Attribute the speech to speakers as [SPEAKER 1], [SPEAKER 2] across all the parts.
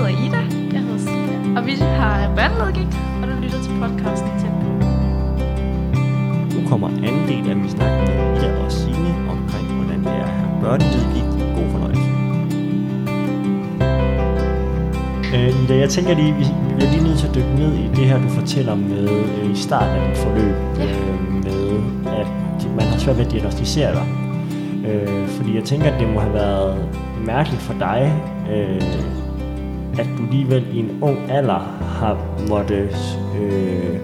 [SPEAKER 1] hedder Ida.
[SPEAKER 2] Jeg hedder Signe.
[SPEAKER 1] Og vi har børnelogik, og du lytter til podcasten til
[SPEAKER 3] Nu kommer anden del af min snak med Ida og Signe omkring, hvordan det er at have børnelogik. God fornøjelse. Øh, Ida, jeg tænker lige, vi vi bliver lige nødt til at dykke ned i det her, du fortæller med øh, i starten af dit forløb.
[SPEAKER 1] Ja.
[SPEAKER 3] Øh, med, at man har svært ved at diagnostisere dig. Øh, fordi jeg tænker, at det må have været mærkeligt for dig, øh, alligevel i en ung alder har måtte øh,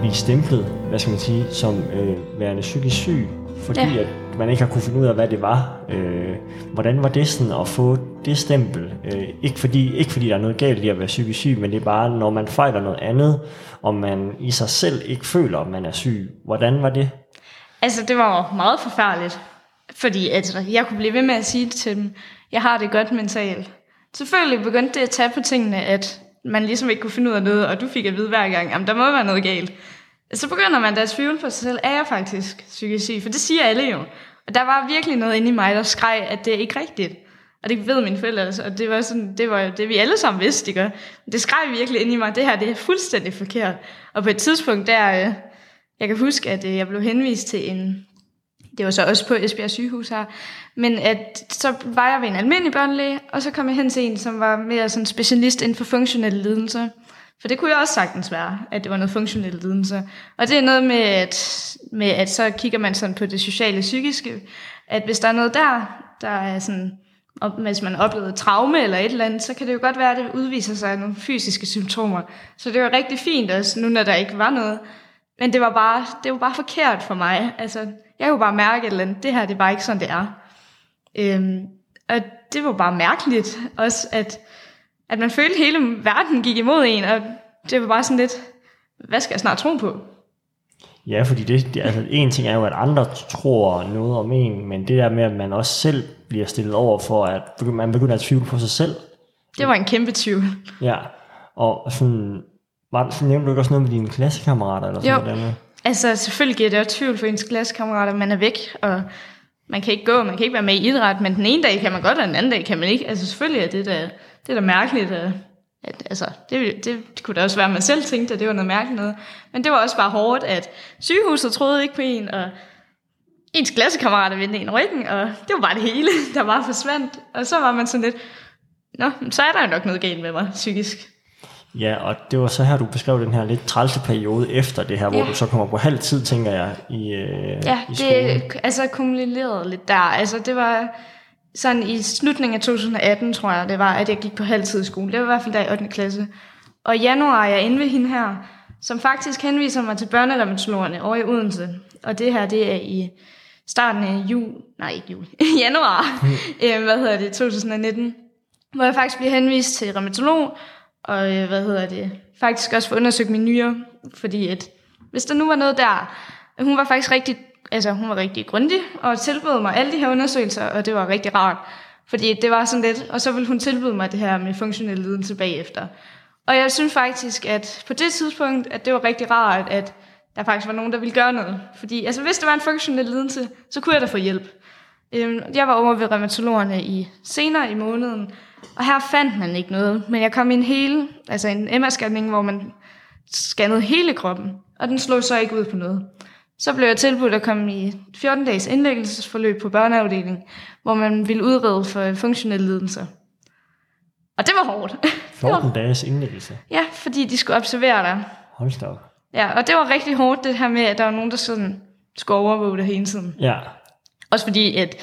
[SPEAKER 3] blive stemplet, hvad skal man sige, som øh, værende psykisk syg, fordi
[SPEAKER 1] Ja.
[SPEAKER 3] at man ikke har kunne finde ud af, hvad det var. Øh, hvordan var det sådan at få det stempel? Øh, ikke, fordi, ikke fordi der er noget galt i at være psykisk syg, men det er bare, når man fejler noget andet, og man i sig selv ikke føler, at man er syg. Hvordan var det?
[SPEAKER 1] Altså, det var meget forfærdeligt. Fordi altså, jeg kunne blive ved med at sige til dem, jeg har det godt mentalt. Selvfølgelig begyndte det at tage på tingene, at man ligesom ikke kunne finde ud af noget, og du fik at vide hver gang, at der må være noget galt. Så begynder man da at tvivle på sig selv, er jeg faktisk psykisk syg? For det siger alle jo. Og der var virkelig noget inde i mig, der skreg, at det er ikke rigtigt. Og det ved mine forældre også, og det var, sådan, det var det, vi alle sammen vidste, ikke? Det skreg virkelig ind i mig, det her det er fuldstændig forkert. Og på et tidspunkt der, øh, jeg kan huske, at øh, jeg blev henvist til en, det var så også på Esbjerg sygehus her, men at så var jeg ved en almindelig børnelæge, og så kom jeg hen til en, som var mere sådan specialist inden for funktionelle lidelser. For det kunne jeg også sagtens være, at det var noget funktionelle lidelser. Og det er noget med, at, med, at så kigger man sådan på det sociale psykiske, at hvis der er noget der, der er sådan, og hvis man oplevede traume eller et eller andet, så kan det jo godt være, at det udviser sig nogle fysiske symptomer. Så det var rigtig fint også, nu når der ikke var noget. Men det var bare, det var bare forkert for mig. Altså, jeg kunne bare mærke et eller andet. Det her, det er bare ikke sådan, det er. Øhm, og det var bare mærkeligt også, at, at man følte, at hele verden gik imod en, og det var bare sådan lidt, hvad skal jeg snart tro på?
[SPEAKER 3] Ja, fordi det, det, altså, en ting er jo, at andre tror noget om en, men det der med, at man også selv bliver stillet over for, at man begynder at tvivle på sig selv.
[SPEAKER 1] Det var en kæmpe tvivl.
[SPEAKER 3] Ja, og sådan, var, så nævnte du ikke også noget med dine klassekammerater, eller sådan
[SPEAKER 1] Jo.
[SPEAKER 3] noget?
[SPEAKER 1] Altså, selvfølgelig giver det også tvivl for ens klassekammerater, man er væk, og man kan ikke gå, man kan ikke være med i idræt, men den ene dag kan man godt, og den anden dag kan man ikke. Altså, selvfølgelig er det da, det er da mærkeligt, at, at altså, det, det kunne da også være, at man selv tænkte, at det var noget mærkeligt noget. Men det var også bare hårdt, at sygehuset troede ikke på en, og ens klassekammerater vendte en ryggen, og det var bare det hele, der bare forsvandt. Og så var man sådan lidt, nå, men så er der jo nok noget galt med mig psykisk.
[SPEAKER 3] Ja, og det var så her, du beskrev den her lidt trælse periode efter det her, hvor
[SPEAKER 1] Ja.
[SPEAKER 3] du så kommer på halv tid, tænker jeg, i, øh,
[SPEAKER 1] Ja,
[SPEAKER 3] i skolen.
[SPEAKER 1] det altså kumulerede lidt der. Altså det var sådan i slutningen af 2018, tror jeg, det var, at jeg gik på halvtid i skole. Det var i hvert fald der i 8. klasse. Og i januar er jeg inde ved hende her, som faktisk henviser mig til børnerevmatologerne over i Odense. Og det her, det er i starten af jul, nej ikke jul, januar, øh, hvad hedder det, 2019, hvor jeg faktisk bliver henvist til rheumatolog, og øh, hvad hedder det, faktisk også få undersøgt mine nyre, fordi at, hvis der nu var noget der, hun var faktisk rigtig, altså hun var rigtig grundig, og tilbød mig alle de her undersøgelser, og det var rigtig rart, fordi det var sådan lidt, og så ville hun tilbyde mig det her med funktionel lidelse bagefter. Og jeg synes faktisk, at på det tidspunkt, at det var rigtig rart, at der faktisk var nogen, der ville gøre noget. Fordi altså, hvis det var en funktionel lidelse, så kunne jeg da få hjælp. Øhm, jeg var over ved reumatologerne i senere i måneden, og her fandt man ikke noget. Men jeg kom i en hele, altså en MR-scanning, hvor man scannede hele kroppen, og den slog så ikke ud på noget. Så blev jeg tilbudt at komme i 14-dages indlæggelsesforløb på børneafdeling, hvor man ville udrede for funktionelle lidelser. Og det var hårdt.
[SPEAKER 3] 14 dages indlæggelse.
[SPEAKER 1] ja, fordi de skulle observere dig.
[SPEAKER 3] Hold da op.
[SPEAKER 1] Ja, og det var rigtig hårdt, det her med, at der var nogen, der sådan skulle overvåge dig hele tiden.
[SPEAKER 3] Ja,
[SPEAKER 1] Også fordi, at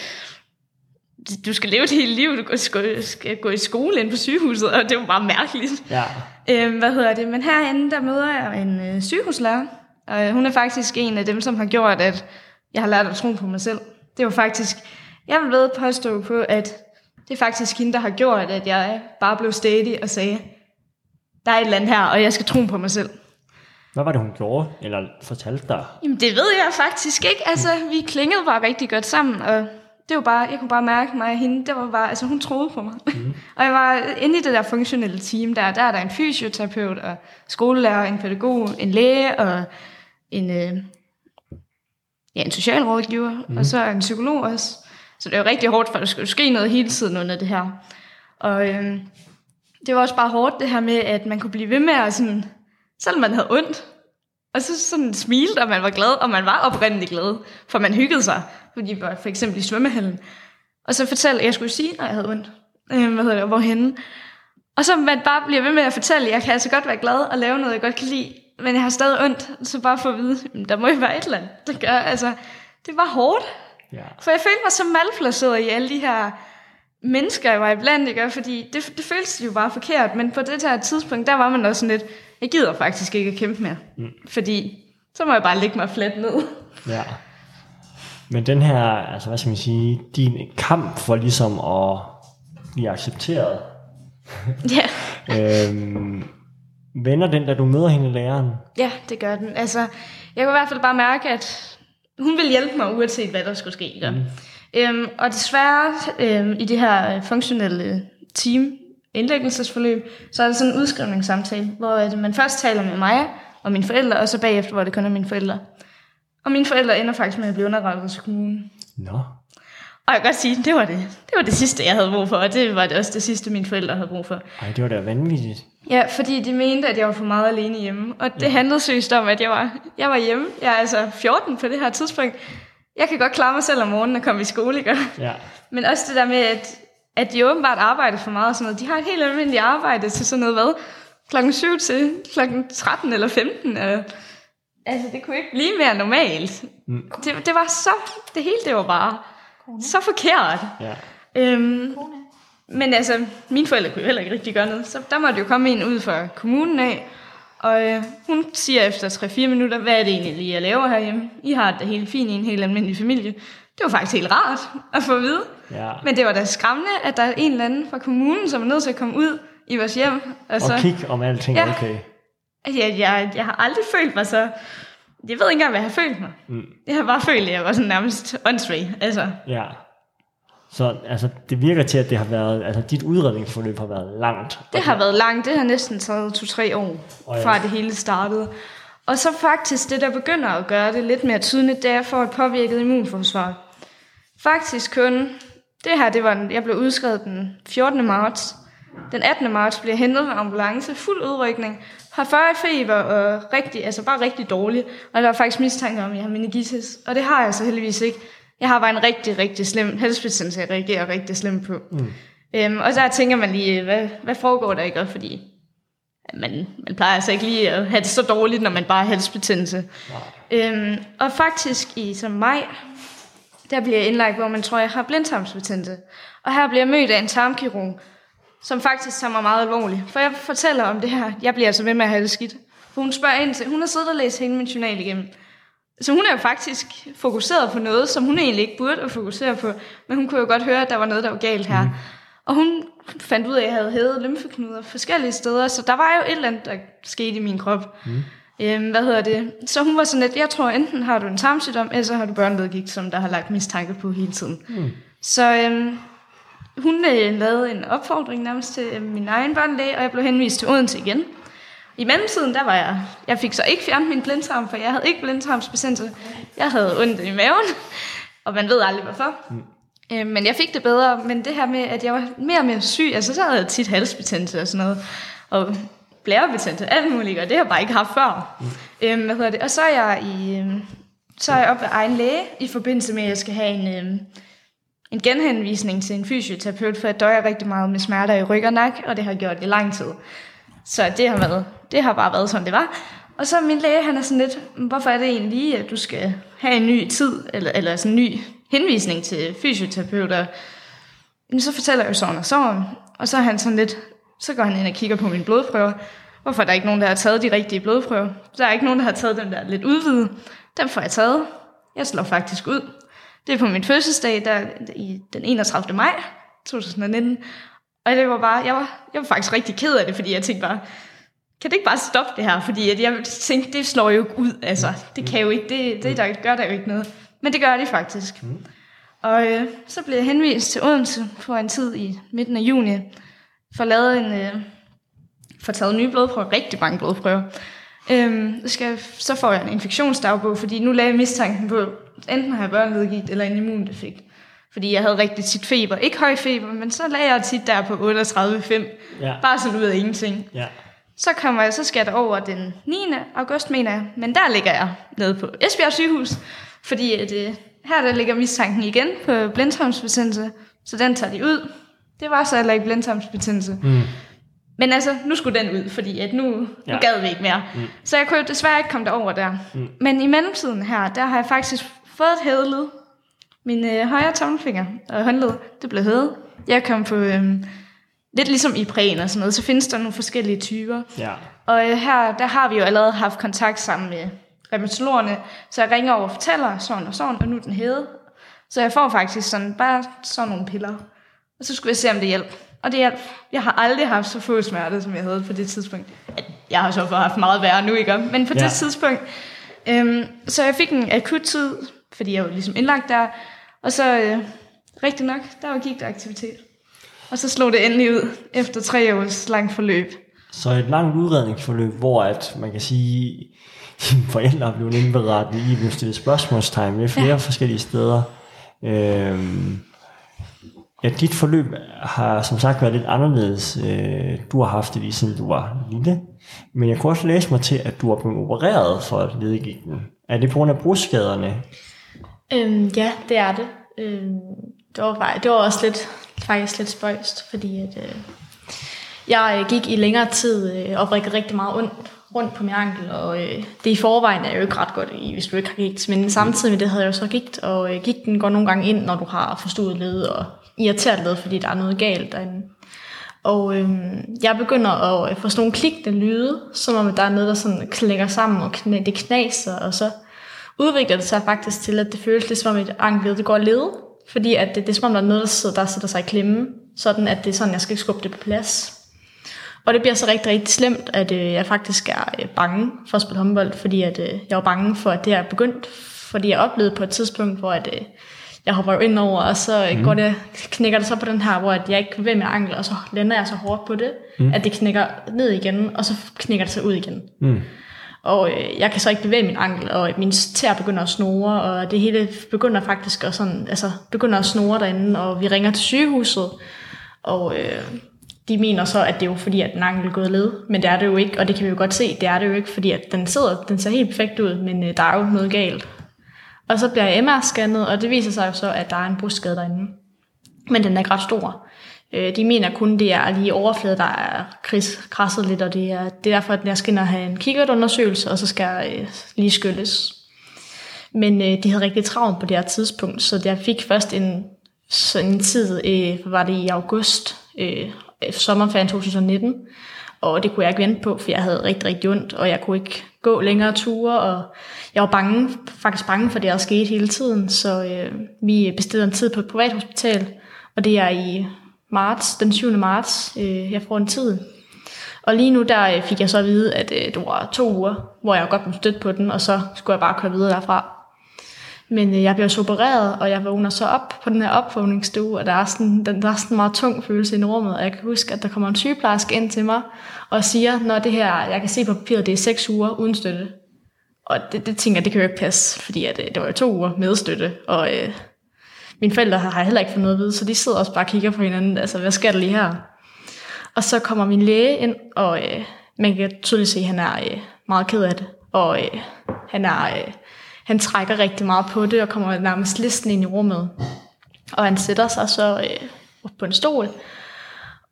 [SPEAKER 1] du skal leve et helt liv, du skal, skal gå i skole ind på sygehuset, og det var bare mærkeligt.
[SPEAKER 3] ja.
[SPEAKER 1] Øhm, hvad hedder det? Men herinde, der møder jeg en øh, sygehuslærer, og øh, hun er faktisk en af dem, som har gjort, at jeg har lært at tro på mig selv. Det var faktisk, jeg vil ved påstå på, at det er faktisk hende, der har gjort, at jeg bare blev stedig og sagde, der er et eller andet her, og jeg skal tro på mig selv.
[SPEAKER 3] Hvad var det, hun gjorde, eller fortalte dig?
[SPEAKER 1] Jamen, det ved jeg faktisk ikke. Altså, vi klingede bare rigtig godt sammen, og det var bare, jeg kunne bare mærke mig og hende, det var bare, altså hun troede på mig. Mm. og jeg var inde i det der funktionelle team der, der er der en fysioterapeut, og skolelærer, en pædagog, en læge, og en, øh, ja, en socialrådgiver, mm. og så en psykolog også. Så det er jo rigtig hårdt, for der skulle ske noget hele tiden under det her. Og øh, det var også bare hårdt det her med, at man kunne blive ved med at sådan, selvom man havde ondt, og så sådan smilte, og man var glad, og man var oprindeligt glad, for man hyggede sig, fordi vi var for eksempel i svømmehallen. Og så fortalte, jeg skulle sige, når jeg havde ondt, øh, hvad hedder det, hvorhenne. Og så man bare bliver ved med at fortælle, jeg kan altså godt være glad og lave noget, jeg godt kan lide, men jeg har stadig ondt, så bare for at vide, der må jo være et eller andet, der gør, altså, det var hårdt.
[SPEAKER 3] Ja.
[SPEAKER 1] For jeg følte mig så malplaceret i alle de her mennesker, jeg var iblandt, ikke? fordi det, det føltes jo bare forkert, men på det her tidspunkt, der var man også sådan lidt, jeg gider faktisk ikke at kæmpe mere, mm. fordi så må jeg bare lægge mig fladt ned.
[SPEAKER 3] Ja. Men den her, altså hvad skal man sige, din kamp for ligesom at blive accepteret,
[SPEAKER 1] Ja.
[SPEAKER 3] øhm, vender den, da du møder hende læreren?
[SPEAKER 1] ja, det gør den. Altså, jeg kunne i hvert fald bare mærke, at hun ville hjælpe mig, uanset hvad der skulle ske. Ikke? Mm. Øhm, og desværre, øhm, i det her øh, funktionelle team, indlæggelsesforløb, så er der sådan en udskrivningssamtale, hvor at man først taler med mig og mine forældre, og så bagefter, hvor det kun er mine forældre. Og mine forældre ender faktisk med at blive underrettet til kommunen.
[SPEAKER 3] Nå.
[SPEAKER 1] Og jeg kan godt sige, det var det, det var det sidste, jeg havde brug for, og det var det også det sidste, mine forældre havde brug for.
[SPEAKER 3] Ej, det var da vanvittigt.
[SPEAKER 1] Ja, fordi de mente, at jeg var for meget alene hjemme. Og det ja. handlede seriøst om, at jeg var, jeg var hjemme. Jeg er altså 14 på det her tidspunkt. Jeg kan godt klare mig selv om morgenen og komme i skole, ikke?
[SPEAKER 3] Ja.
[SPEAKER 1] Men også det der med, at, at de åbenbart arbejder for meget og sådan noget. De har et helt almindeligt arbejde til sådan noget, hvad? Klokken 7 til klokken 13 eller 15. Eller, altså, det kunne ikke blive mere normalt. Mm. Det, det var så, det hele det var bare så forkert.
[SPEAKER 3] Ja.
[SPEAKER 1] Øhm, men altså, mine forældre kunne jo heller ikke rigtig gøre noget, så der måtte jo komme en ud fra kommunen af, og øh, hun siger efter 3-4 minutter, hvad er det egentlig lige, jeg laver herhjemme? I har det helt fint i en helt almindelig familie. Det var faktisk helt rart at få at vide.
[SPEAKER 3] Ja.
[SPEAKER 1] Men det var da skræmmende, at der er en eller anden fra kommunen, som er nødt til at komme ud i vores hjem. Altså,
[SPEAKER 3] Og kig om alting
[SPEAKER 1] Ja.
[SPEAKER 3] okay.
[SPEAKER 1] jeg, jeg, jeg har aldrig følt mig så... Jeg ved ikke engang, hvad jeg har følt mig. Mm. Jeg har bare følt, at jeg var sådan nærmest åndssvag. Altså,
[SPEAKER 3] Ja. Så altså, det virker til, at det har været, altså dit udredningsforløb har været langt.
[SPEAKER 1] Det har været langt. Det har næsten taget to-tre år,
[SPEAKER 3] ja.
[SPEAKER 1] fra det hele startede. Og så faktisk det, der begynder at gøre det lidt mere tydeligt, det er for et påvirket immunforsvar. Faktisk kun, det her, det var, den- jeg blev udskrevet den 14. marts. Den 18. marts blev jeg hentet med ambulance, fuld udrykning, har 40 feber og rigtig, altså bare rigtig dårlig. Og der var faktisk mistanke om, at jeg har meningitis. Og det har jeg så heldigvis ikke. Jeg har bare en rigtig, rigtig slem halsbetændelse, jeg reagerer rigtig slemt på. Mm. Øhm, og der tænker man lige, hvad, hvad foregår der ikke? Fordi man, man plejer altså ikke lige at have det så dårligt, når man bare har halsbetændelse. Øhm, og faktisk i som maj, der bliver jeg indlagt, hvor man tror, jeg har blindtarmsbetændelse. Og her bliver jeg mødt af en tarmkirurg, som faktisk tager mig meget alvorligt. For jeg fortæller om det her. Jeg bliver altså ved med at have det skidt. For hun spørger ind til, hun har siddet og læst hele min journal igennem. Så hun er jo faktisk fokuseret på noget, som hun egentlig ikke burde at fokusere på. Men hun kunne jo godt høre, at der var noget, der var galt her. Mm. Og hun fandt ud af, at jeg havde hævet lymfeknuder forskellige steder. Så der var jo et eller andet, der skete i min krop. Mm. Øhm, hvad hedder det? Så hun var sådan lidt, jeg tror enten har du en tarmsygdom, eller så har du børneledgigt, som der har lagt mistanke på hele tiden. Mm. Så øhm, hun øh, lavede en opfordring nærmest til øh, min egen børnelæge, og jeg blev henvist til Odense igen. I mellemtiden, der var jeg, jeg fik så ikke fjernet min blindtarm, for jeg havde ikke blindtarmsbetændelse. Jeg havde ondt i maven, og man ved aldrig hvorfor. Mm. Øh, men jeg fik det bedre, men det her med, at jeg var mere og mere syg, altså så havde jeg tit halsbetændelse og sådan noget, og blærebetændte, alt muligt, og det har jeg bare ikke haft før. Mm. Øhm, hvad hedder det? Og så er jeg i, øhm, så er jeg op ved egen læge, i forbindelse med, at jeg skal have en, øhm, en genhenvisning til en fysioterapeut, for jeg døjer rigtig meget med smerter i ryg og nakke, og det har jeg gjort i lang tid. Så det har, været, det har bare været, som det var. Og så min læge, han er sådan lidt, hvorfor er det egentlig lige, at du skal have en ny tid, eller, eller sådan en ny henvisning til fysioterapeuter? Jamen, så fortæller jeg jo sådan og sådan, og så er han sådan lidt, så går han ind og kigger på mine blodprøver. Hvorfor er der ikke nogen, der har taget de rigtige blodprøver? Der er ikke nogen, der har taget dem der lidt udvidet. Dem får jeg taget. Jeg slår faktisk ud. Det er på min fødselsdag, der i den 31. maj 2019. Og det var bare, jeg var, jeg var faktisk rigtig ked af det, fordi jeg tænkte bare, kan det ikke bare stoppe det her? Fordi at jeg tænkte, det slår jo ud. Altså, det kan jo ikke, det, det der gør der jo ikke noget. Men det gør det faktisk. Mm. Og øh, så blev jeg henvist til Odense for en tid i midten af juni, for at lave en, øh, for taget nye blodprøver, rigtig mange blodprøver. Øhm, så, skal, så får jeg en infektionsdagbog, fordi nu lagde jeg mistanken på, enten har jeg børneledgigt eller en immundefekt. fordi jeg havde rigtig tit feber. Ikke høj feber, men så lagde jeg tit der på 38,5.
[SPEAKER 3] Ja.
[SPEAKER 1] Bare sådan ud af ingenting.
[SPEAKER 3] Ja.
[SPEAKER 1] Så kommer jeg, så skal jeg over den 9. august, mener jeg. Men der ligger jeg nede på Esbjerg sygehus, fordi at, øh, her der ligger mistanken igen på blindtarmsbetændelse, så den tager de ud. Det var så heller ikke blindtarmsbetændelse.
[SPEAKER 3] Mm.
[SPEAKER 1] Men altså, nu skulle den ud, fordi at nu, ja. nu
[SPEAKER 3] Ja.
[SPEAKER 1] gad vi ikke mere. Mm. Så jeg kunne jo desværre ikke komme derover der. Mm. Men i mellemtiden her, der har jeg faktisk fået et hædeled. Min øh, højre tommelfinger og håndled, det blev hævet. Jeg kom på, øh, lidt ligesom i prægen og sådan noget, så findes der nogle forskellige typer.
[SPEAKER 3] Ja.
[SPEAKER 1] Og øh, her, der har vi jo allerede haft kontakt sammen med rheumatologerne, så jeg ringer over og fortæller sådan og sådan, og nu den hævet. Så jeg får faktisk sådan, bare sådan nogle piller. Og så skulle jeg se, om det hjælper. Og det hjælp. Jeg har aldrig haft så få smerter, som jeg havde på det tidspunkt. Jeg har så bare haft meget værre nu, ikke? Men på ja. Det tidspunkt. Øhm, så jeg fik en akut tid, fordi jeg var ligesom indlagt der. Og så, øh, rigtig nok, der var gik der aktivitet. Og så slog det endelig ud, efter tre års langt forløb.
[SPEAKER 3] Så et langt udredningsforløb, hvor at man kan sige, dine forældre blevet indberettet, I blevet stillet spørgsmålstegn ved flere ja. forskellige steder. Øhm, ja, dit forløb har som sagt været lidt anderledes. Øh, du har haft det lige siden du var lille. Men jeg kunne også læse mig til, at du er blevet opereret for ledegigten. Er det på grund af brudskaderne?
[SPEAKER 2] Øhm, ja, det er det. Øhm, det, var, det var også lidt, faktisk lidt spøjst, fordi at, øh, jeg øh, gik i længere tid øh, og rigtig, rigtig meget ondt rundt på min ankel, og øh, det i forvejen er jo ikke ret godt, hvis du ikke har gigt, men samtidig med det havde jeg jo så gigt, og øh, gigten går nogle gange ind, når du har forstået led og irriteret led, fordi der er noget galt derinde. Og øhm, jeg begynder at øh, få sådan nogle klikkende lyde, som om der er noget, der sådan klinger sammen, og knæ, det knaser, og så udvikler det sig faktisk til, at det føles lidt som om et ankel, det går led, fordi at det, det er som om, der er noget, der, sidder, der sætter sig i klemme, sådan at det er sådan, jeg skal skubbe det på plads. Og det bliver så rigtig, rigtig slemt, at øh, jeg faktisk er øh, bange for at spille håndbold, fordi at, øh, jeg var bange for, at det er begyndt, fordi jeg oplevede på et tidspunkt, hvor at, øh, jeg hopper jo ind over, og så mm. går det, knækker det så på den her, hvor at jeg ikke ved med ankel, og så lander jeg så hårdt på det, mm. at det knækker ned igen, og så knækker det så ud igen.
[SPEAKER 3] Mm.
[SPEAKER 2] Og øh, jeg kan så ikke bevæge min ankel, og min tær begynder at snore, og det hele begynder faktisk at, sådan, altså, begynder at snore derinde, og vi ringer til sygehuset, og øh, de mener så, at det er jo fordi, at den ankel er gået led, men det er det jo ikke, og det kan vi jo godt se, det er det jo ikke, fordi at den sidder, den ser helt perfekt ud, men øh, der er jo noget galt. Og så bliver jeg MR-scannet, og det viser sig jo så, at der er en brystskade derinde. Men den er ikke ret stor. Øh, de mener kun, det er lige overfladen, der er kris- krasset lidt, og det er, det er derfor, at jeg skal ind og have en kikkertundersøgelse, og så skal jeg lige skylles. Men øh, de havde rigtig travlt på det her tidspunkt, så jeg fik først en, sådan en tid, øh, var det i august, øh, sommerferien 2019, og det kunne jeg ikke vente på, for jeg havde rigtig, rigtig ondt, og jeg kunne ikke gå længere ture, og jeg var bange, faktisk bange for det, der skete hele tiden, så øh, vi bestillede en tid på et privathospital, og det er i marts, den 7. marts, øh, jeg får en tid. Og lige nu der øh, fik jeg så at vide, at øh, det var to uger, hvor jeg godt kunne støtte på den, og så skulle jeg bare køre videre derfra. Men øh, jeg bliver så opereret, og jeg vågner så op på den her opvågningsstue, og der er, sådan, den, der er sådan en meget tung følelse i rummet, og jeg kan huske, at der kommer en sygeplejerske ind til mig, og siger, når det her, jeg kan se på papiret, det er seks uger uden støtte. Og det, det tænker jeg, det kan jo ikke passe, fordi at, øh, det var jo to uger med støtte, og øh, mine forældre har heller ikke fået noget at vide, så de sidder også bare og kigger på hinanden, altså hvad sker der lige her? Og så kommer min læge ind, og øh, man kan tydeligt se, at han er øh, meget ked af det, og øh, han er... Øh, han trækker rigtig meget på det, og kommer nærmest listen ind i rummet. Og han sætter sig så øh, op på en stol,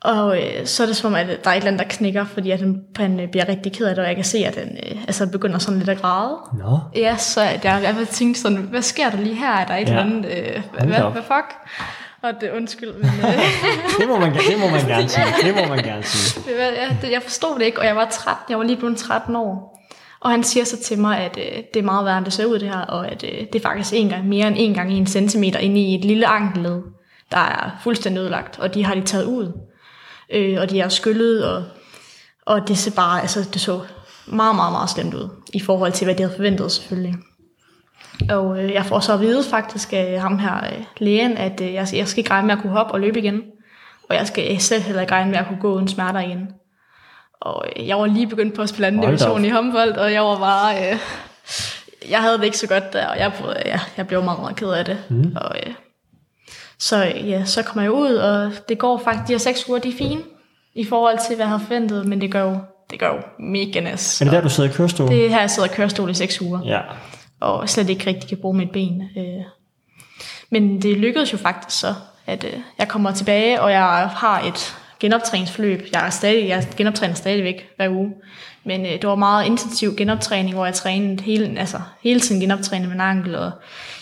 [SPEAKER 2] og øh, så er det som om, at der er et eller andet, der knækker, fordi at han, han øh, bliver rigtig ked af det, og jeg kan se, at han øh, altså begynder sådan lidt at græde.
[SPEAKER 3] Nå.
[SPEAKER 2] Ja, så jeg, jeg, jeg tænkte sådan, hvad sker der lige her? Er der et
[SPEAKER 3] Ja.
[SPEAKER 2] eller andet? Øh, hvad,
[SPEAKER 3] op.
[SPEAKER 2] hvad fuck? Og det undskyld, men øh,
[SPEAKER 3] Det må man, det må man gerne sige. Det må man gerne sige.
[SPEAKER 2] jeg, det, jeg forstod det ikke, og jeg var 13, jeg var lige blevet 13 år. Og han siger så til mig, at øh, det er meget værre, end det ser ud det her, og at øh, det er faktisk en gang mere end en gang en centimeter inde i et lille ankelled, der er fuldstændig ødelagt, og de har de taget ud. Øh, og de er skyllet, og, og det ser bare, altså det så meget, meget, meget slemt ud, i forhold til, hvad de havde forventet selvfølgelig. Og øh, jeg får så at vide faktisk af ham her, øh, lægen, at øh, jeg, jeg skal ikke regne med at kunne hoppe og løbe igen. Og jeg skal slet heller ikke regne med at kunne gå uden smerter igen. Og øh, jeg var lige begyndt på at spille anden
[SPEAKER 3] Hold da op.
[SPEAKER 2] division i håndbold, og jeg var bare... Øh, jeg havde det ikke så godt der, og jeg, ja, jeg blev meget, meget ked af det. Mm. Og, øh, Så ja, så kommer jeg ud, og det går faktisk, de her seks uger, de er fine i forhold til, hvad jeg havde forventet, men det gør jo, det gør jo mega næs.
[SPEAKER 3] Er det der, du sidder i kørestol?
[SPEAKER 2] Det er her, jeg sidder og kørestol i seks uger,
[SPEAKER 3] Ja.
[SPEAKER 2] og slet ikke rigtig kan bruge mit ben. Øh. Men det lykkedes jo faktisk så, at øh, jeg kommer tilbage, og jeg har et genoptræningsforløb. Jeg, er stadig, jeg genoptræner stadigvæk hver uge. Men øh, det var meget intensiv genoptræning, hvor jeg trænede hele, altså, hele tiden genoptrænede min ankel, og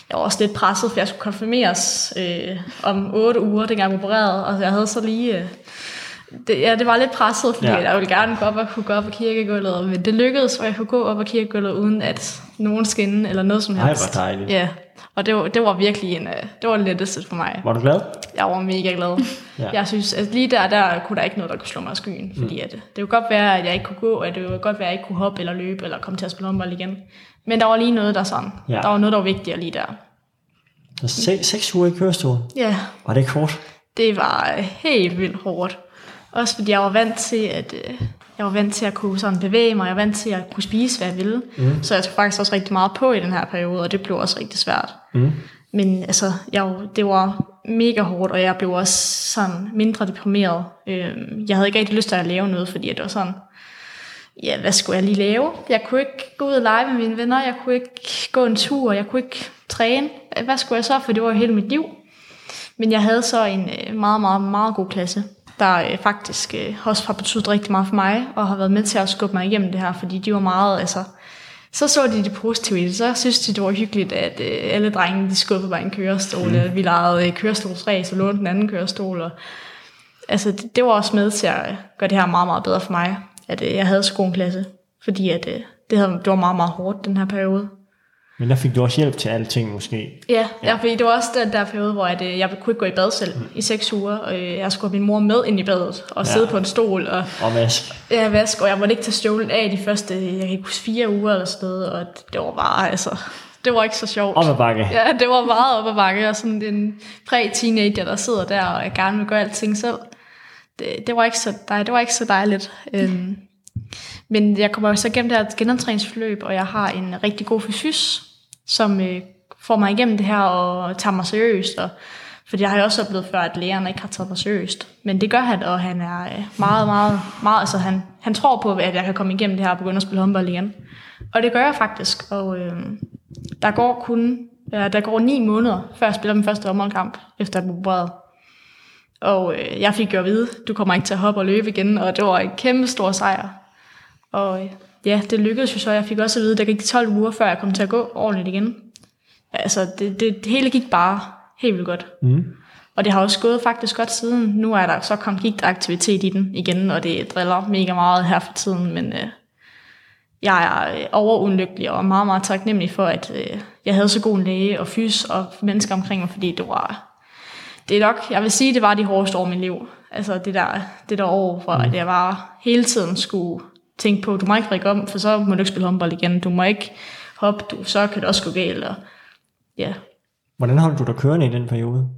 [SPEAKER 2] jeg var også lidt presset, for jeg skulle konfirmeres øh, om 8 uger, dengang jeg opererede, og jeg havde så lige... Øh, det, ja, det var lidt presset, fordi
[SPEAKER 3] Ja.
[SPEAKER 2] jeg ville gerne gå op og kunne gå op ad kirkegulvet, men det lykkedes, og jeg kunne gå op ad kirkegulvet, uden at nogen skinne eller noget som helst.
[SPEAKER 3] hvor dejligt.
[SPEAKER 2] Ja, og det var, det var virkelig en, øh, det var letteste for mig.
[SPEAKER 3] Var du glad?
[SPEAKER 2] Jeg var mega glad. Ja. Jeg synes, at lige der, der kunne der ikke noget, der kunne slå mig af skyen.
[SPEAKER 3] Mm.
[SPEAKER 2] Fordi at, det kunne godt være, at jeg ikke kunne gå, at det kunne godt være, at jeg ikke kunne hoppe eller løbe, eller komme til at spille håndbold igen. Men der var lige noget, der sådan.
[SPEAKER 3] Ja.
[SPEAKER 2] Der var noget, der var vigtigere lige der.
[SPEAKER 3] Så se, seks uger i kørestol.
[SPEAKER 2] Ja,
[SPEAKER 3] Var det ikke hårdt?
[SPEAKER 2] det var øh, helt vildt hårdt. Også fordi jeg var vant til, at øh, jeg var vant til at kunne sådan bevæge mig, jeg var vant til at kunne spise, hvad jeg ville. Mm. Så jeg tog faktisk også rigtig meget på i den her periode, og det blev også rigtig svært.
[SPEAKER 3] Mm.
[SPEAKER 2] Men altså, jeg, det var mega hårdt, og jeg blev også sådan mindre deprimeret. Øhm, jeg havde ikke rigtig lyst til at lave noget, fordi det var sådan, ja, hvad skulle jeg lige lave? Jeg kunne ikke gå ud og lege med mine venner, jeg kunne ikke gå en tur, jeg kunne ikke træne. Hvad skulle jeg så, for det var jo hele mit liv. Men jeg havde så en øh, meget, meget, meget god klasse, der øh, faktisk øh, også har betydet rigtig meget for mig, og har været med til at skubbe mig igennem det her, fordi de var meget, altså, så så de det positive i det. Så synes de, det var hyggeligt, at øh, alle drengene, de skubbede mig i en kørestol. Mm. Vi legede øh, kørestolsræs og lånte den anden kørestol. Og, altså, det, det var også med til at øh, gøre det her meget, meget bedre for mig, at øh, jeg havde så god en klasse. Fordi at, øh, det, havde, det var meget, meget hårdt, den her periode.
[SPEAKER 3] Men der fik du også hjælp til alting måske.
[SPEAKER 2] Ja, ja. fordi det var også den der periode, hvor at, øh, jeg kunne ikke gå i bad selv mm. i seks uger. Og øh, jeg skulle have min mor med ind i badet og
[SPEAKER 3] Ja.
[SPEAKER 2] sidde på en stol og
[SPEAKER 3] Og vask.
[SPEAKER 2] ja, vaske. Og jeg måtte ikke tage støvlen af de første, jeg kan ikke huske, fire uger eller sådan noget. Og det var bare, altså, det var ikke så sjovt.
[SPEAKER 3] Op ad bakke.
[SPEAKER 2] Ja, det var meget op ad bakke, og sådan en præ-teenager, der sidder der og gerne vil gøre alting selv. Det, det, var, ikke så, dej, det var ikke så dejligt. Øhm, men jeg kommer så igennem det her genoptræningsforløb, og jeg har en rigtig god fysys, som øh, får mig igennem det her og tager mig seriøst. Og, fordi jeg har jo også oplevet før, at lærerne ikke har taget mig seriøst. Men det gør han, og han er øh, meget, meget, meget, altså han, han tror på, at jeg kan komme igennem det her og begynde at spille håndbold igen. Og det gør jeg faktisk, og øh, der går kun Øh, der går ni måneder, før jeg spiller min første håndboldkamp, efter at jeg blev. Og øh, jeg fik jo at vide, du kommer ikke til at hoppe og løbe igen, og det var en kæmpe stor sejr. Og ja, det lykkedes jo så. Jeg fik også at vide, der gik de 12 uger, før jeg kom til at gå ordentligt igen. Altså, det, det, det hele gik bare helt vildt godt.
[SPEAKER 3] Mm.
[SPEAKER 2] Og det har også gået faktisk godt siden. Nu er der så kommet gigtaktivitet i den igen, og det driller mega meget her for tiden, men øh, jeg er øh, overunlykkelig og meget, meget taknemmelig for, at øh, jeg havde så god en læge og fys og mennesker omkring mig, fordi det var, det er nok, jeg vil sige, det var de hårdeste år i mit liv. Altså det der, det der år, hvor mm. jeg var hele tiden skulle tænke på, du må ikke række om, for så må du ikke spille håndbold igen. Du må ikke hoppe, du, så kan det også gå galt. Og, ja,
[SPEAKER 3] Hvordan holdt du dig kørende i den periode?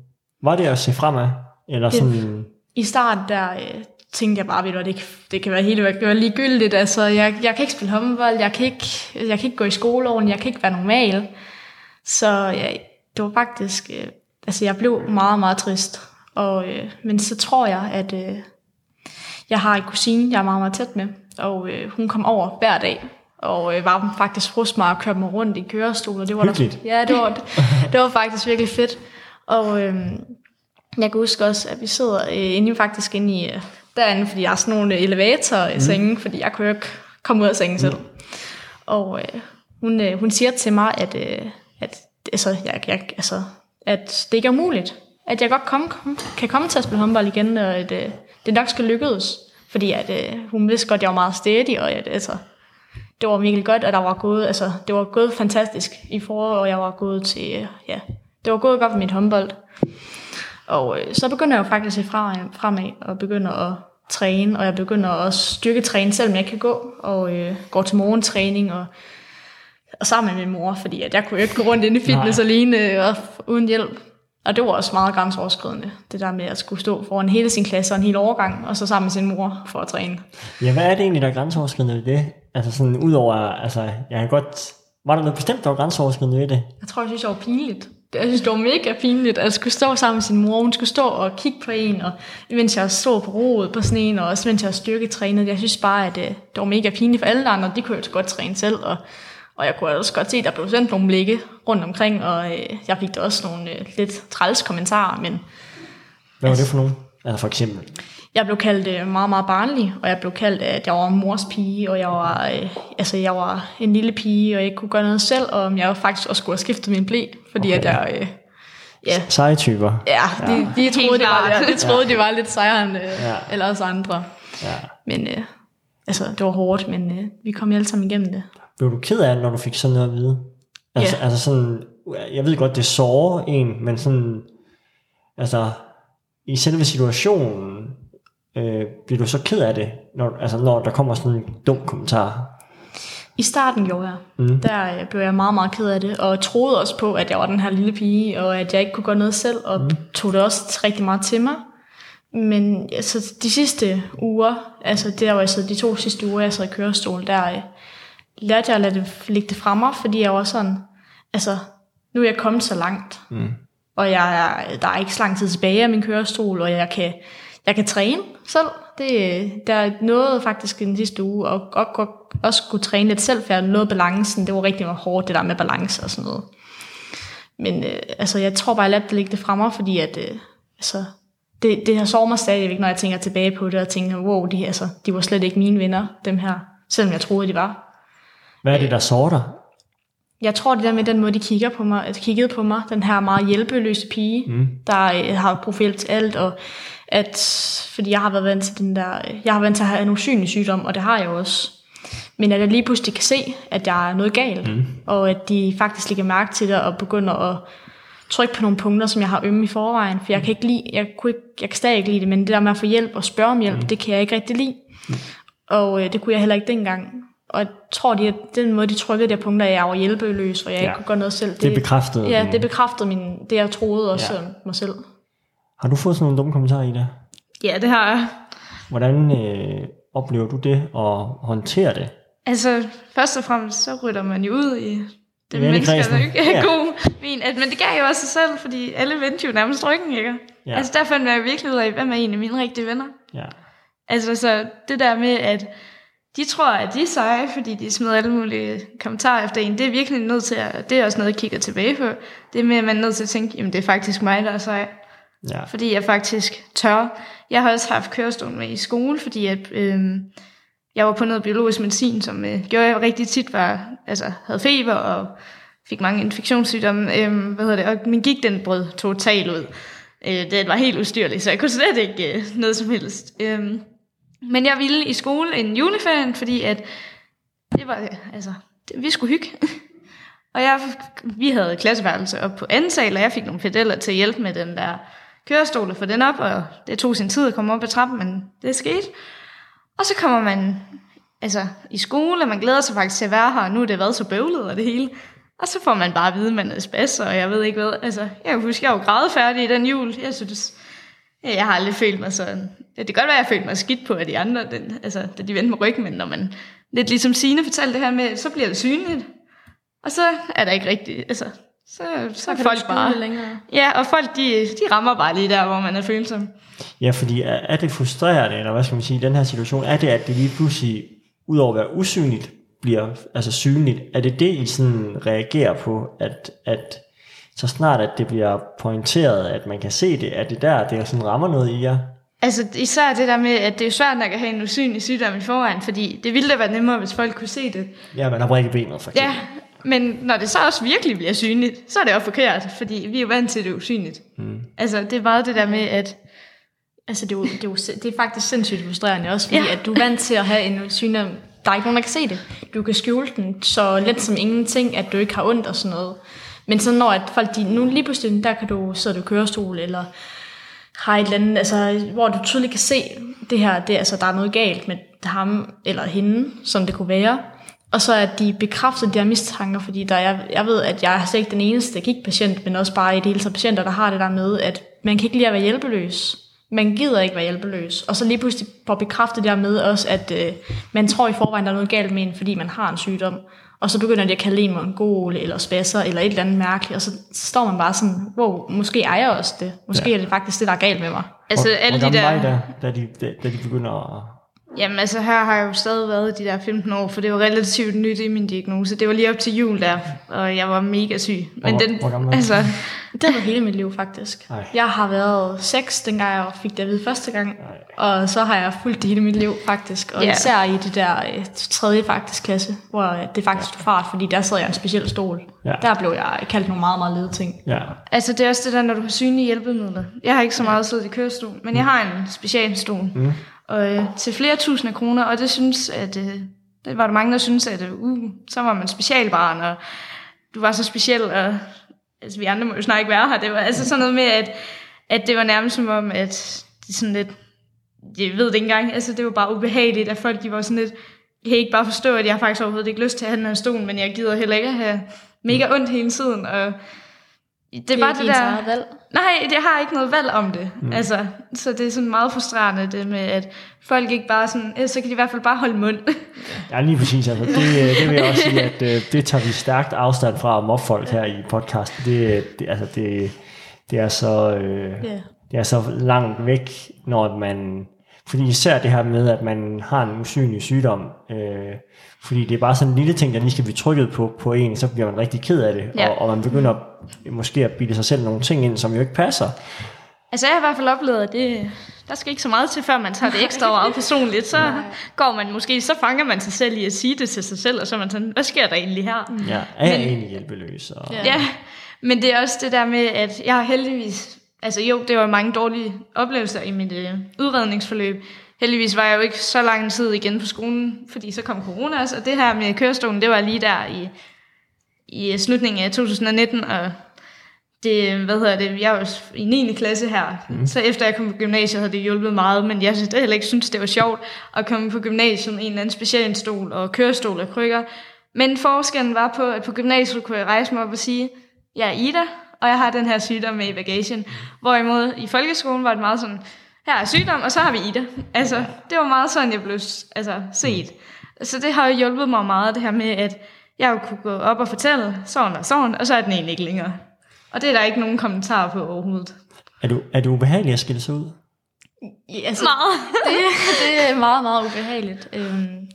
[SPEAKER 3] Var det at se fremad? Eller
[SPEAKER 2] Det-
[SPEAKER 3] sådan...
[SPEAKER 2] i starten der øh, tænkte jeg bare, ved du, det, kan- det kan være helt det kan være ligegyldigt. Altså, jeg, jeg kan ikke spille håndbold, jeg kan ikke, jeg kan ikke gå i skoleåren, jeg kan ikke være normal. Så ja, det var faktisk, øh, altså jeg blev meget, meget trist. Og, øh, men så tror jeg, at øh, jeg har en kusine, jeg er meget, meget tæt med, og øh, hun kom over hver dag, og øh, var faktisk hos mig og kørte mig rundt i kørestol. Og det var
[SPEAKER 3] Hyggeligt.
[SPEAKER 2] Der, ja, det var, det var faktisk virkelig fedt. Og øh, jeg kan huske også, at vi sidder øh, inde, faktisk inde i, øh, derinde, fordi jeg har sådan nogle elevatorer i sengen, fordi jeg kunne jo ikke komme ud af sengen selv. Og øh, hun, øh, hun siger til mig, at, øh, at, altså, jeg, jeg, altså, at det ikke er umuligt. At jeg godt komme, kom, kan komme til at spille håndbold igen, og at øh, det nok skal lykkes. Fordi at, øh, hun vidste godt, at jeg var meget stedig, og at, altså, det var virkelig godt, at der var gået, altså, det var gået fantastisk i foråret, og jeg var gået til, øh, ja, det var gået godt for mit håndbold. Og øh, så begynder jeg jo faktisk at se fremad og begynder at træne, og jeg begynder også styrketræne, selvom jeg kan gå, og øh, går til morgentræning og, og sammen med min mor, fordi at jeg kunne jo ikke gå rundt inde i fitness
[SPEAKER 3] Nej.
[SPEAKER 2] alene og uden hjælp. Og det var også meget grænseoverskridende, det der med at skulle stå foran hele sin klasse og en hel overgang, og så sammen med sin mor for at træne.
[SPEAKER 3] Ja, hvad er det egentlig, der er grænseoverskridende ved det? Altså sådan udover, altså, jeg kan godt... Var der noget bestemt, der var grænseoverskridende ved det?
[SPEAKER 2] Jeg tror, jeg synes, jeg var pinligt. jeg synes, det var mega pinligt, at skulle stå sammen med sin mor. Hun skulle stå og kigge på en, og mens jeg stod på roet på sådan en, og også mens jeg styrketrænede. Jeg synes bare, at øh, det var mega pinligt for alle andre. De kunne jo godt træne selv, og, og jeg kunne også godt se, at der blev sendt nogle blikke rundt omkring, og øh, jeg fik da også nogle øh, lidt træls kommentarer, men
[SPEAKER 3] Hvad var det for nogen? Altså for eksempel.
[SPEAKER 2] jeg blev kaldt øh, meget, meget barnlig, og jeg blev kaldt, at jeg var mors pige, og jeg var, øh, altså, jeg var en lille pige, og jeg ikke kunne gøre noget selv, og jeg faktisk også skulle have skiftet min blæ, fordi
[SPEAKER 3] Okay.
[SPEAKER 2] at jeg... Øh, ja,
[SPEAKER 3] Seje typer.
[SPEAKER 2] ja, de, de troede, det var, de troede, det var lidt sejere end øh,
[SPEAKER 3] Ja.
[SPEAKER 2] ja. eller os andre.
[SPEAKER 3] Ja.
[SPEAKER 2] Men øh, altså, det var hårdt, men øh, vi kom alle sammen igennem det.
[SPEAKER 3] Blev du ked af det, når du fik sådan noget at vide? Altså,
[SPEAKER 2] Ja.
[SPEAKER 3] altså sådan, jeg ved godt, det sårer en, men sådan, altså, i selve situationen, øh, bliver du så ked af det, når, altså, når der kommer sådan en dum kommentar?
[SPEAKER 2] I starten gjorde jeg.
[SPEAKER 3] Mm.
[SPEAKER 2] Der øh, blev jeg meget, meget ked af det, og troede også på, at jeg var den her lille pige, og at jeg ikke kunne gøre noget selv, og mm. tog det også rigtig meget til mig. Men altså, de sidste uger, altså der var jeg så de to sidste uger, jeg sad i kørestol, der øh, lærte jeg at lade det ligge det fra mig, fordi jeg var sådan, altså, nu er jeg kommet så langt,
[SPEAKER 3] Mm.
[SPEAKER 2] og jeg er, der er ikke så lang tid tilbage af min kørestol, og jeg kan, jeg kan træne selv. Det, der er noget faktisk den sidste uge, og godt, godt, også kunne træne lidt selv, for jeg nåede balancen. Det var rigtig hårdt, det der med balance og sådan noget. Men øh, altså, jeg tror bare, jeg lærte det ligge det fra mig, fordi at, øh, altså, det, det har sovet mig stadigvæk, når jeg tænker tilbage på det, og tænker, wow, de, altså, de var slet ikke mine venner, dem her, selvom jeg troede, de var.
[SPEAKER 3] Hvad er det, der sårer dig?
[SPEAKER 2] Jeg tror, det der med den måde, de kigger på mig, at kiggede på mig, den her meget hjælpeløse pige,
[SPEAKER 3] Mm.
[SPEAKER 2] der øh, har profil til alt, og at, fordi jeg har været vant til den der, øh, jeg har været vant til at have en usynlig sygdom, og det har jeg også. Men at jeg lige pludselig kan se, at jeg er noget galt, mm. og at de faktisk lægger mærke til det, og begynder at trykke på nogle punkter, som jeg har ømme i forvejen, for jeg kan ikke lide, jeg, kunne ikke, jeg kan stadig ikke lide det, men det der med at få hjælp og spørge om hjælp, mm. det kan jeg ikke rigtig lide. Mm. Og øh, det kunne jeg heller ikke dengang. Og jeg tror, de, at den måde, de trykkede de her punkter, at jeg var hjælpeløs, og jeg
[SPEAKER 3] Ja.
[SPEAKER 2] ikke kunne gøre noget selv.
[SPEAKER 3] Det bekræftede
[SPEAKER 2] Ja, det bekræftede min, det, jeg troede også
[SPEAKER 3] Ja.
[SPEAKER 2] mig selv.
[SPEAKER 3] Har du fået sådan nogle dumme kommentarer i det?
[SPEAKER 1] Ja, det har jeg.
[SPEAKER 3] Hvordan øh, oplever du det og håndterer det?
[SPEAKER 1] Altså, først og fremmest, så rytter man jo ud i det mennesker, der ikke er
[SPEAKER 3] Ja.
[SPEAKER 1] god vin. At, men det gav jo også sig selv, fordi alle vendte jo nærmest ryggen, ikke?
[SPEAKER 3] Ja.
[SPEAKER 1] Ja. Altså, der fandt jeg virkelig ud af, hvem er egentlig mine rigtige venner.
[SPEAKER 3] Ja.
[SPEAKER 1] Altså, så det der med, at de tror, at de er seje, fordi de smider alle mulige kommentarer efter en, det er virkelig nødt til at, det er også noget, jeg kigger tilbage på. Det er med, at man er nødt til at tænke, jamen det er faktisk mig, der er sej.
[SPEAKER 3] Ja.
[SPEAKER 1] Fordi jeg faktisk tør. Jeg har også haft kørestol med i skole, fordi at, øhm, jeg var på noget biologisk medicin, som øh, gjorde, at jeg rigtig tit var, altså, havde feber og fik mange infektionssygdomme. Øhm, hvad hedder det? Og min gik, den brød totalt ud. Øh, det var helt ustyrligt, så jeg kunne slet ikke øh, noget som helst. Øhm, men jeg ville i skole en juleferien, fordi at det var, altså, det, vi skulle hygge. og jeg, vi havde klasseværelse op på anden sal, og jeg fik nogle pedeller til at hjælpe med den der kørestol og få den op, og det tog sin tid at komme op ad trappen, men det skete. Og så kommer man altså, i skole, og man glæder sig faktisk til at være her, og nu er det været så bøvlet og det hele. Og så får man bare at vide, at man er spas, og jeg ved ikke hvad. Altså, jeg husker, jeg var grædefærdig i den jul. Jeg synes, jeg har aldrig følt mig sådan. Ja, det kan godt være, at jeg følte mig skidt på af de andre, den, altså, da de vendte med ryggen, men når man lidt ligesom Signe fortalte det her med, så bliver det synligt. Og så er der ikke rigtigt, altså, så, så, så er folk bare...
[SPEAKER 2] længere.
[SPEAKER 1] Ja, og folk, de, de rammer bare lige der, hvor man er følsom.
[SPEAKER 3] Ja, fordi er, er det frustrerende, eller hvad skal man sige, i den her situation, er det, at det lige pludselig, udover at være usynligt, bliver altså synligt? Er det det, I sådan reagerer på, at, at så snart at det bliver pointeret, at man kan se det, er det der, det sådan rammer noget i jer?
[SPEAKER 1] Altså især det der med, at det er jo svært nok at have en usynlig sygdom i forvejen, fordi det ville da være nemmere, hvis folk kunne se det.
[SPEAKER 3] Ja, man har brækket benet, for eksempel.
[SPEAKER 1] Ja, men når det så også virkelig bliver synligt, så er det også forkert, fordi vi er jo vant til, at det er usynligt.
[SPEAKER 3] Mm.
[SPEAKER 1] Altså det er meget det der med, at
[SPEAKER 2] Altså, det er, jo, det, er jo, det er faktisk sindssygt frustrerende også, fordi
[SPEAKER 1] ja.
[SPEAKER 2] at du er vant til at have en sygdom, der er ikke nogen, der kan se det. Du kan skjule den så let som ingenting, at du ikke har ondt og sådan noget. Men så når at folk, de, nu lige pludselig, der kan du sidde i kørestol, eller har et eller andet, altså, hvor du tydeligt kan se, det her, det, altså, der er noget galt med ham eller hende, som det kunne være. Og så at de bekræfter de her mistanker, fordi der, jeg, jeg ved, at jeg er slet ikke den eneste gik-patient, men også bare i det hele taget patienter, der har det der med, at man kan ikke lide at være hjælpeløs. Man gider ikke være hjælpeløs. Og så lige pludselig får bekræftet det der med også, at øh, man tror i forvejen, der er noget galt med en, fordi man har en sygdom. Og så begynder de at kalde en mongol, eller spasser, eller et eller andet mærkeligt, og så, står man bare sådan, wow, måske ejer jeg også det. Måske ja. er det faktisk det, der er galt med mig.
[SPEAKER 1] Altså
[SPEAKER 3] hvor,
[SPEAKER 1] alle
[SPEAKER 3] hvor
[SPEAKER 1] de der...
[SPEAKER 3] var I da, da, de, da, da de begynder at...
[SPEAKER 1] Jamen altså her har jeg jo stadig været de der 15 år, for det var relativt nyt i min diagnose. Det var lige op til jul der, og jeg var mega syg. Men
[SPEAKER 3] Hvor-
[SPEAKER 1] den,
[SPEAKER 3] hvor gammel
[SPEAKER 1] altså,
[SPEAKER 2] Det var hele mit liv faktisk.
[SPEAKER 3] Ej.
[SPEAKER 2] Jeg har været 6, dengang jeg fik det at vide første gang. Og så har jeg fulgt det hele mit liv faktisk. Og
[SPEAKER 1] Ja.
[SPEAKER 2] især i det der øh, tredje faktisk klasse, hvor det faktisk tog fart, fordi der sad jeg i en speciel stol.
[SPEAKER 3] Ja.
[SPEAKER 2] Der blev jeg kaldt nogle meget, meget lede ting.
[SPEAKER 3] Ja,
[SPEAKER 1] altså det er også det der, når du har synlige hjælpemidler. Jeg har ikke så meget siddet i kørestol, men jeg har en specialstol. Mm. Og øh, til flere tusinde kroner, og det synes, at øh, det var der mange, der synes, at øh, uh, så var man specialbarn, og du var så speciel, og altså, vi andre må jo snart ikke være her. Det var altså sådan noget med, at, at det var nærmest som om, at det sådan lidt, jeg ved det ikke engang, altså det var bare ubehageligt, at folk de var sådan lidt, jeg kan ikke bare forstå, at jeg faktisk overhovedet ikke lyst til at have den her stol, men jeg gider heller ikke at have mega ondt hele tiden, og det, det var det der...
[SPEAKER 2] valg.
[SPEAKER 1] Nej, jeg har ikke noget valg om det. Mm. Altså, så det er sådan meget frustrerende, det med, at folk ikke bare sådan, "Øh, så kan de i hvert fald bare holde mund.
[SPEAKER 3] ja lige præcis. Altså, det, øh, det vil jeg også sige, at øh, det tager vi stærkt afstand fra om folk her i podcasten. Det, det, altså, det, det er så... Øh,
[SPEAKER 2] Ja.
[SPEAKER 3] det er så langt væk, når man... Fordi især det her med, at man har en usynlig sygdom, øh, fordi det er bare sådan en lille ting, der lige skal blive trykket på, på en, så bliver man rigtig ked af det,
[SPEAKER 1] Ja.
[SPEAKER 3] og, og man begynder måske at bilde sig selv nogle ting ind, som jo ikke passer.
[SPEAKER 1] Altså, jeg har i hvert fald oplevet, at det, der skal ikke så meget til, før man tager det ekstra meget personligt. Så går man måske, så fanger man sig selv i at sige det til sig selv, og så er man sådan, hvad sker der egentlig her?
[SPEAKER 3] Ja, er jeg egentlig hjælpeløs? Og,
[SPEAKER 2] Ja.
[SPEAKER 1] Ja, men det er også det der med, at jeg har heldigvis... Altså jo, det var mange dårlige oplevelser i mit øh, udredningsforløb. Heldigvis var jeg jo ikke så lang tid igen på skolen, fordi så kom corona også, og det her med kørestolen, det var lige der i, i slutningen af 2019, og det, hvad hedder det, jeg var i 9. klasse her, mm. så efter jeg kom på gymnasiet, havde det hjulpet meget, men jeg synes heller ikke synes, det var sjovt at komme på gymnasiet med en eller anden specialstol og kørestol og krykker. Men forskellen var på, at på gymnasiet kunne jeg rejse mig op og sige, jeg er Ida, og jeg har den her sygdom med i bagagen. Hvorimod i folkeskolen var det meget sådan, her er sygdom, og så har vi Ida. Altså, det var meget sådan, jeg blev altså, set. Så det har jo hjulpet mig meget, det her med, at jeg jo kunne gå op og fortælle sådan og sådan, og så er den egentlig ikke længere. Og det er der ikke nogen kommentarer på overhovedet.
[SPEAKER 3] er, du, er du ubehagelig at skille sig ud?
[SPEAKER 2] Ja, altså,
[SPEAKER 1] Meget.
[SPEAKER 2] det, det er meget, meget ubehageligt. Øhm,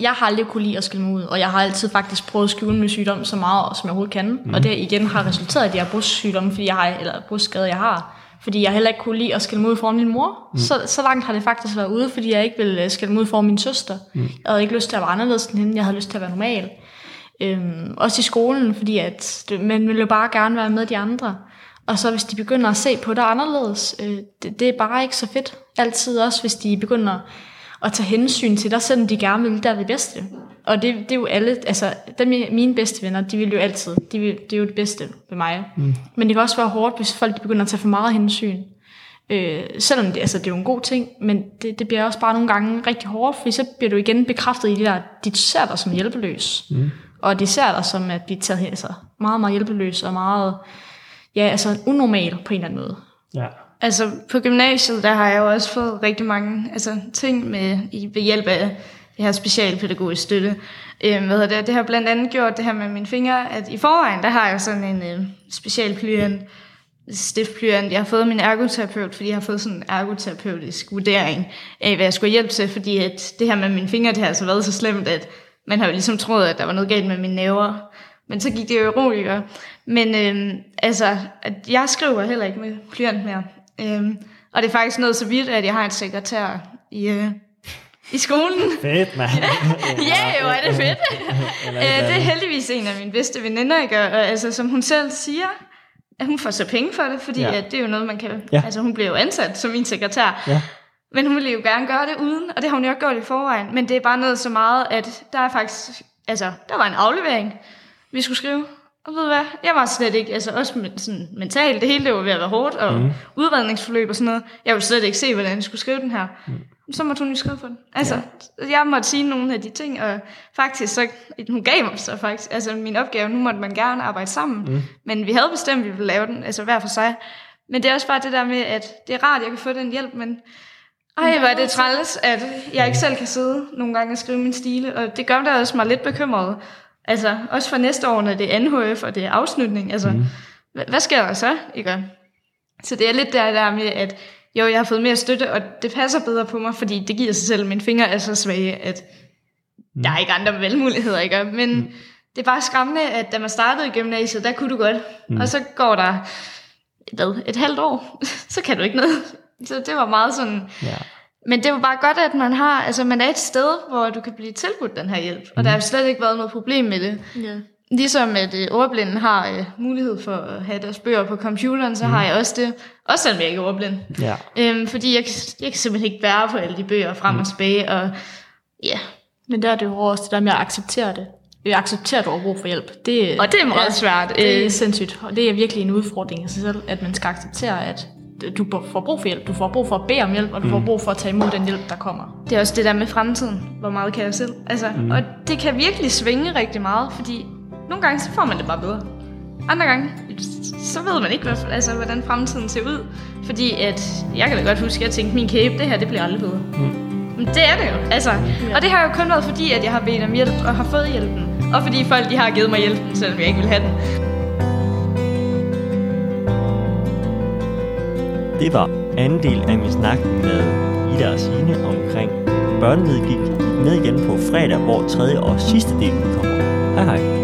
[SPEAKER 2] jeg har aldrig kunne lide at skille mig ud, og jeg har altid faktisk prøvet at skjule min sygdom så meget, som jeg overhovedet kan. Mm. Og det igen har resulteret i, at jeg har brustsygdomme, fordi jeg har, eller brustskade, jeg har. Fordi jeg heller ikke kunne lide at skille mig ud foran min mor. Mm. Så, så langt har det faktisk været ude, fordi jeg ikke ville øh, skille mig ud foran min søster. Mm. Jeg havde ikke lyst til at være anderledes end hende, jeg havde lyst til at være normal. Øhm, også i skolen, fordi at man ville jo bare gerne være med de andre. Og så hvis de begynder at se på dig anderledes, øh, det, det er bare ikke så fedt. Altid også, hvis de begynder at tage hensyn til dig, selvom de gerne vil der det bedste. Og det, det er jo alle, altså dem, mine bedste venner, de vil jo altid, de vil, det er jo det bedste ved mig. Mm. Men det kan også være hårdt, hvis folk de begynder at tage for meget hensyn. Øh, selvom det, altså, det er jo en god ting, men det, det bliver også bare nogle gange rigtig hårdt, fordi så bliver du igen bekræftet i det der, de ser dig som hjælpeløs. Mm. Og de ser dig som at blive taget altså, meget, meget hjælpeløs og meget, ja, altså unormal på en eller anden måde.
[SPEAKER 3] Ja.
[SPEAKER 1] Altså på gymnasiet, der har jeg jo også fået rigtig mange altså, ting med i, ved hjælp af det her specialpædagogisk støtte. Øhm, hvad hedder det? det har blandt andet gjort det her med mine fingre, at i forvejen, der har jeg sådan en øh, specialplyant, stiftplyant. Jeg har fået min ergoterapeut, fordi jeg har fået sådan en ergoterapeutisk vurdering af, hvad jeg skulle hjælpe til, fordi at det her med mine fingre, det har altså været så slemt, at man har jo ligesom troet, at der var noget galt med mine næver. Men så gik det jo roligere. Men øh, altså, at jeg skriver heller ikke med blyant mere. Øhm, og det er faktisk noget så vidt, at jeg har en sekretær i, øh, i skolen.
[SPEAKER 3] Fedt, mand.
[SPEAKER 1] Ja, jo, er det fedt.
[SPEAKER 3] Eller
[SPEAKER 1] Øh,
[SPEAKER 3] eller
[SPEAKER 1] det er heldigvis en af mine bedste veninder, gør. Og altså, som hun selv siger, at hun får så penge for det, fordi
[SPEAKER 3] Ja.
[SPEAKER 1] at det er jo noget, man kan...
[SPEAKER 3] Ja.
[SPEAKER 1] Altså, hun bliver jo ansat som min sekretær.
[SPEAKER 3] Ja.
[SPEAKER 1] Men hun ville jo gerne gøre det uden, og det har hun jo også gjort i forvejen. Men det er bare noget så meget, at der er faktisk... Altså, der var en aflevering, vi skulle skrive. Og ved du hvad, jeg var slet ikke, altså også men- sådan mentalt, det hele det var ved at være hårdt, og mm. udredningsforløb og sådan noget. Jeg ville slet ikke se, hvordan jeg skulle skrive den her. Mm. Så måtte hun jo skrive for den. Altså, ja. jeg måtte sige nogle af de ting, og faktisk så, hun gav mig så faktisk, altså min opgave, nu måtte man gerne arbejde sammen. Mm. Men vi havde bestemt, at vi ville lave den, altså hver for sig. Men det er også bare det der med, at det er rart, at jeg kan få den hjælp, men ej, hvor er det træls, at jeg ikke selv kan sidde nogle gange og skrive min stile, og det gør da også mig lidt bekymret Altså, også for næste år, når det er NHF, og det er afslutning. Altså, mm. hvad, sker der så? Ikke? Så det er lidt der, der med, at jo, jeg har fået mere støtte, og det passer bedre på mig, fordi det giver sig selv, mine fingre er så svage, at mm. der er ikke andre valgmuligheder, ikke? Men mm. det er bare skræmmende, at da man startede i gymnasiet, der kunne du godt. Mm. Og så går der, hvad, et halvt år, så kan du ikke noget. Så det var meget sådan... Ja. Men det var bare godt, at man har, altså man er et sted, hvor du kan blive tilbudt den her hjælp. Og mm. der har slet ikke været noget problem med det. Ja. Ligesom at øh, ordblinde har øh, mulighed for at have deres bøger på computeren, så mm. har jeg også det. Også selvom jeg ikke er ordblind. Ja. Øhm, fordi jeg, jeg kan simpelthen ikke bære på alle de bøger frem mm. og tilbage. Og, ja.
[SPEAKER 2] Men der er det jo også det der med at acceptere det. Jeg accepterer, at du har brug for hjælp.
[SPEAKER 1] Det, og det er meget ja, svært.
[SPEAKER 2] Det er øh. sindssygt. Og det er virkelig en udfordring i sig selv, at man skal acceptere, at du får brug for hjælp. Du får brug for at bede om hjælp, og du mm. får brug for at tage imod den hjælp, der kommer.
[SPEAKER 1] Det er også det der med fremtiden. Hvor meget kan jeg selv? Altså, mm. Og det kan virkelig svinge rigtig meget, fordi nogle gange så får man det bare bedre. Andre gange, så ved man ikke, hvad, altså, hvordan fremtiden ser ud. Fordi at, jeg kan da godt huske, at jeg tænkte, min kæbe, det her, det bliver aldrig bedre. Mm. Men det er det jo. Altså, ja. Og det har jo kun været fordi, at jeg har bedt om hjælp og har fået hjælpen. Og fordi folk de har givet mig hjælpen, selvom jeg ikke vil have den.
[SPEAKER 3] Det var anden del af min snak med Ida og Signe omkring børnenedgik med igen på fredag, hvor tredje og sidste del kommer. Hej hej.